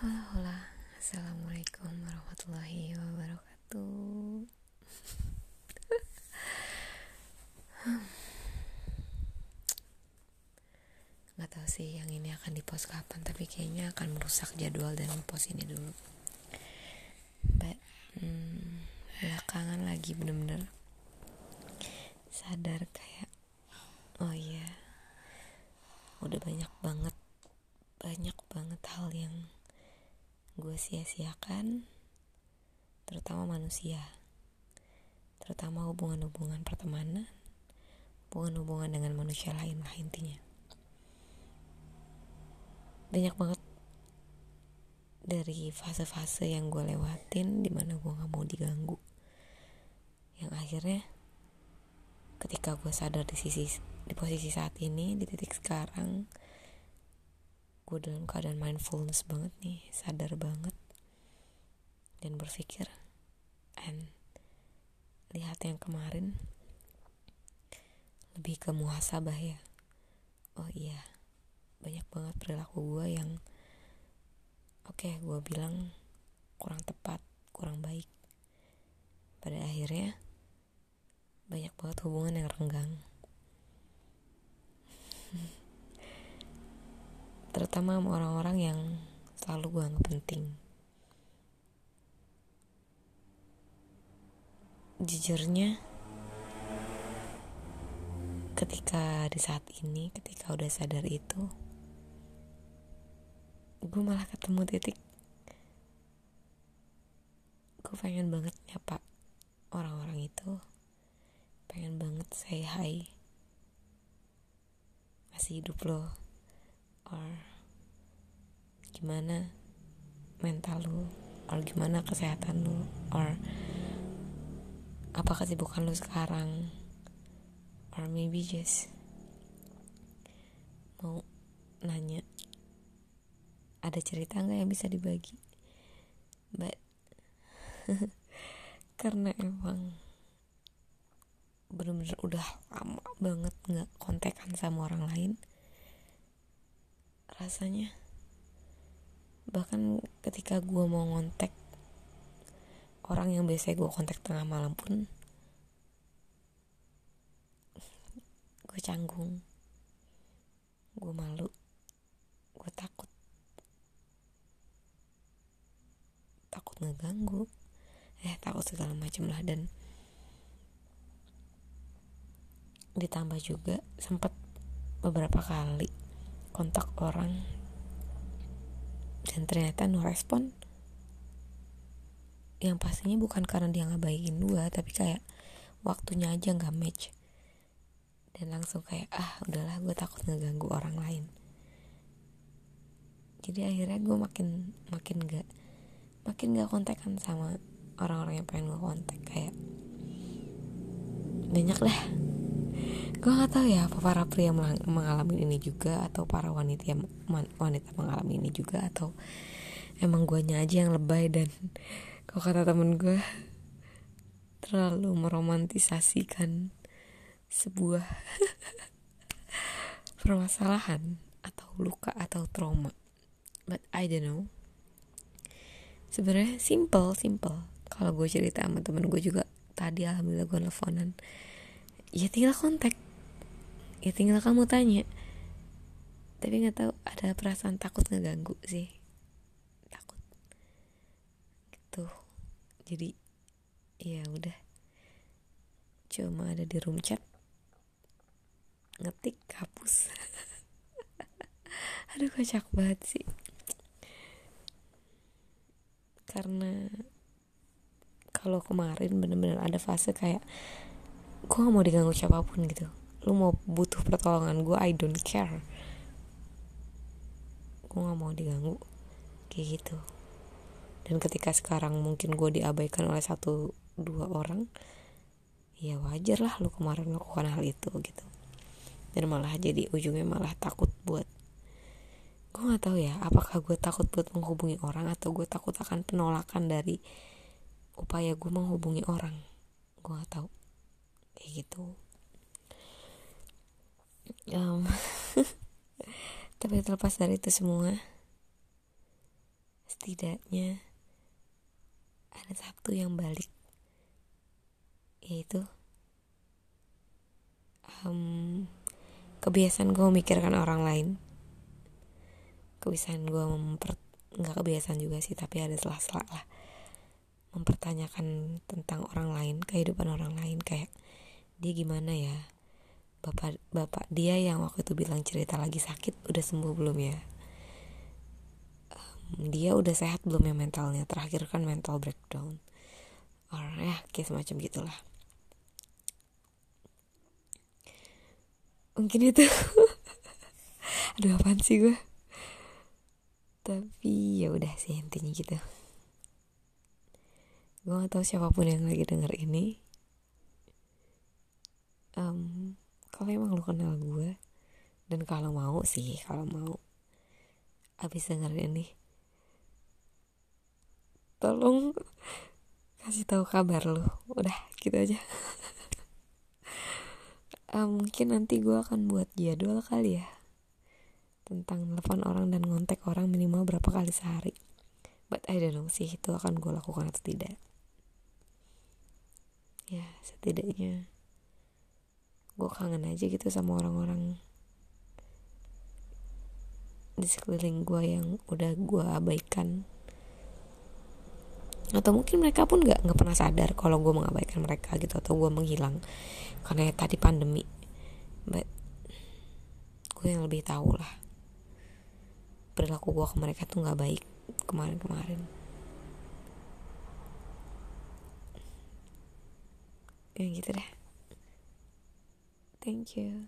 Hola, hola. Assalamualaikum warahmatullahi wabarakatuh. Gak tahu sih yang ini akan dipost kapan, tapi kayaknya akan merusak jadwal dan post ini dulu. But, hmm, belakangan lagi bener-bener sadar kayak, oh iya, udah banyak banget, banyak banget hal yang gue sia-siakan terutama manusia. Terutama hubungan-hubungan pertemanan hubungan-hubungan dengan manusia lain lah intinya. Banyak banget dari fase-fase yang gue lewatin di mana gue gak mau diganggu. Yang akhirnya ketika gue sadar di sisi di posisi saat ini di titik sekarang gue dalam keadaan mindfulness banget nih sadar banget. Dan berpikir and lihat yang kemarin lebih ke muhasabah ya. Oh iya banyak banget perilaku gue yang oke okay, gue bilang kurang tepat kurang baik. Pada akhirnya banyak banget hubungan yang renggang terutama sama orang-orang yang selalu gue anggap penting. Jujurnya ketika di saat ini ketika udah sadar itu gue malah ketemu titik gue pengen banget nyapa orang-orang itu pengen banget say hi. Masih hidup loh or gimana mental lu? Or gimana kesehatan lu? Or apa kesibukan lu sekarang? Or maybe just mau nanya ada cerita nggak yang bisa dibagi? But karena emang bener-bener udah lama banget nggak kontekan sama orang lain rasanya. Bahkan ketika gue mau ngontek orang yang biasa gue kontak tengah malam pun gue canggung. Gue malu. Gue takut. Takut ngeganggu. Eh takut segala macem lah. Dan ditambah juga sempat beberapa kali kontak orang dan ternyata no respon yang pastinya bukan karena dia ngabaikin gue tapi kayak waktunya aja nggak match. Dan langsung kayak ah udahlah gue takut ngeganggu orang lain. Jadi akhirnya gue makin makin gak makin gak kontekan sama orang-orang yang pengen gue kontak kayak banyak lah gue gak tahu ya apa para pria mengalami ini juga atau para wanita wanita mengalami ini juga atau emang guanya aja yang lebay dan kalau kata temen gue terlalu meromantisasikan sebuah permasalahan atau luka atau trauma. But I don't know. Sebenarnya simple simple. Kalau gue cerita sama temen gue juga tadi alhamdulillah gue nelfonan. Ya tinggal kontak ya tinggal kamu tanya. Tapi nggak tahu ada perasaan takut ngeganggu sih. Takut. Gitu. Jadi ya udah. Cuma ada di room chat. Ngetik hapus. Aduh kocak banget sih. Karena kalau kemarin bener-bener ada fase kayak gue gak mau diganggu siapa pun gitu lu mau butuh pertolongan gue I don't care. Gue gak mau diganggu. Kayak gitu. Dan ketika sekarang mungkin gue diabaikan oleh satu dua orang ya wajar lah lu kemarin melakukan hal itu gitu. Dan malah jadi ujungnya malah takut buat gue nggak tahu ya apakah gue takut buat menghubungi orang atau gue takut akan penolakan dari upaya gue menghubungi orang. Gue nggak tahu. Kayak gitu um, tapi terlepas dari itu semua setidaknya ada satu yang balik yaitu um, kebiasaan gue memikirkan orang lain. Kebiasaan gue memper nggak kebiasaan juga sih tapi ada sela-sela lah. Mempertanyakan tentang orang lain kehidupan orang lain kayak dia gimana ya bapak bapak dia yang waktu itu bilang cerita lagi sakit udah sembuh belum ya? Um, dia udah sehat belum ya mentalnya? Terakhir kan mental breakdown. Orang ya kayak semacam gitulah. Mungkin itu. Aduh apaan sih gue tapi ya udah sih intinya gitu. Gue gak tahu siapa pun yang lagi denger ini. Um, kalau emang lu kenal gue dan kalau mau sih kalau mau abis denger ini tolong kasih tahu kabar lu. Udah gitu aja. Um, mungkin nanti gue akan buat jadwal kali ya tentang telepon orang dan ngontek orang minimal berapa kali sehari. But I don't know sih itu akan gue lakukan atau tidak. Ya setidaknya gue kangen aja gitu sama orang-orang di sekeliling gue yang udah gue abaikan. Atau mungkin mereka pun nggak nggak pernah sadar kalau gue mengabaikan mereka gitu atau gue menghilang karena ya tadi pandemi. But gue yang lebih tahu lah perilaku gue ke mereka tuh nggak baik kemarin-kemarin. Kayak gitu deh thank you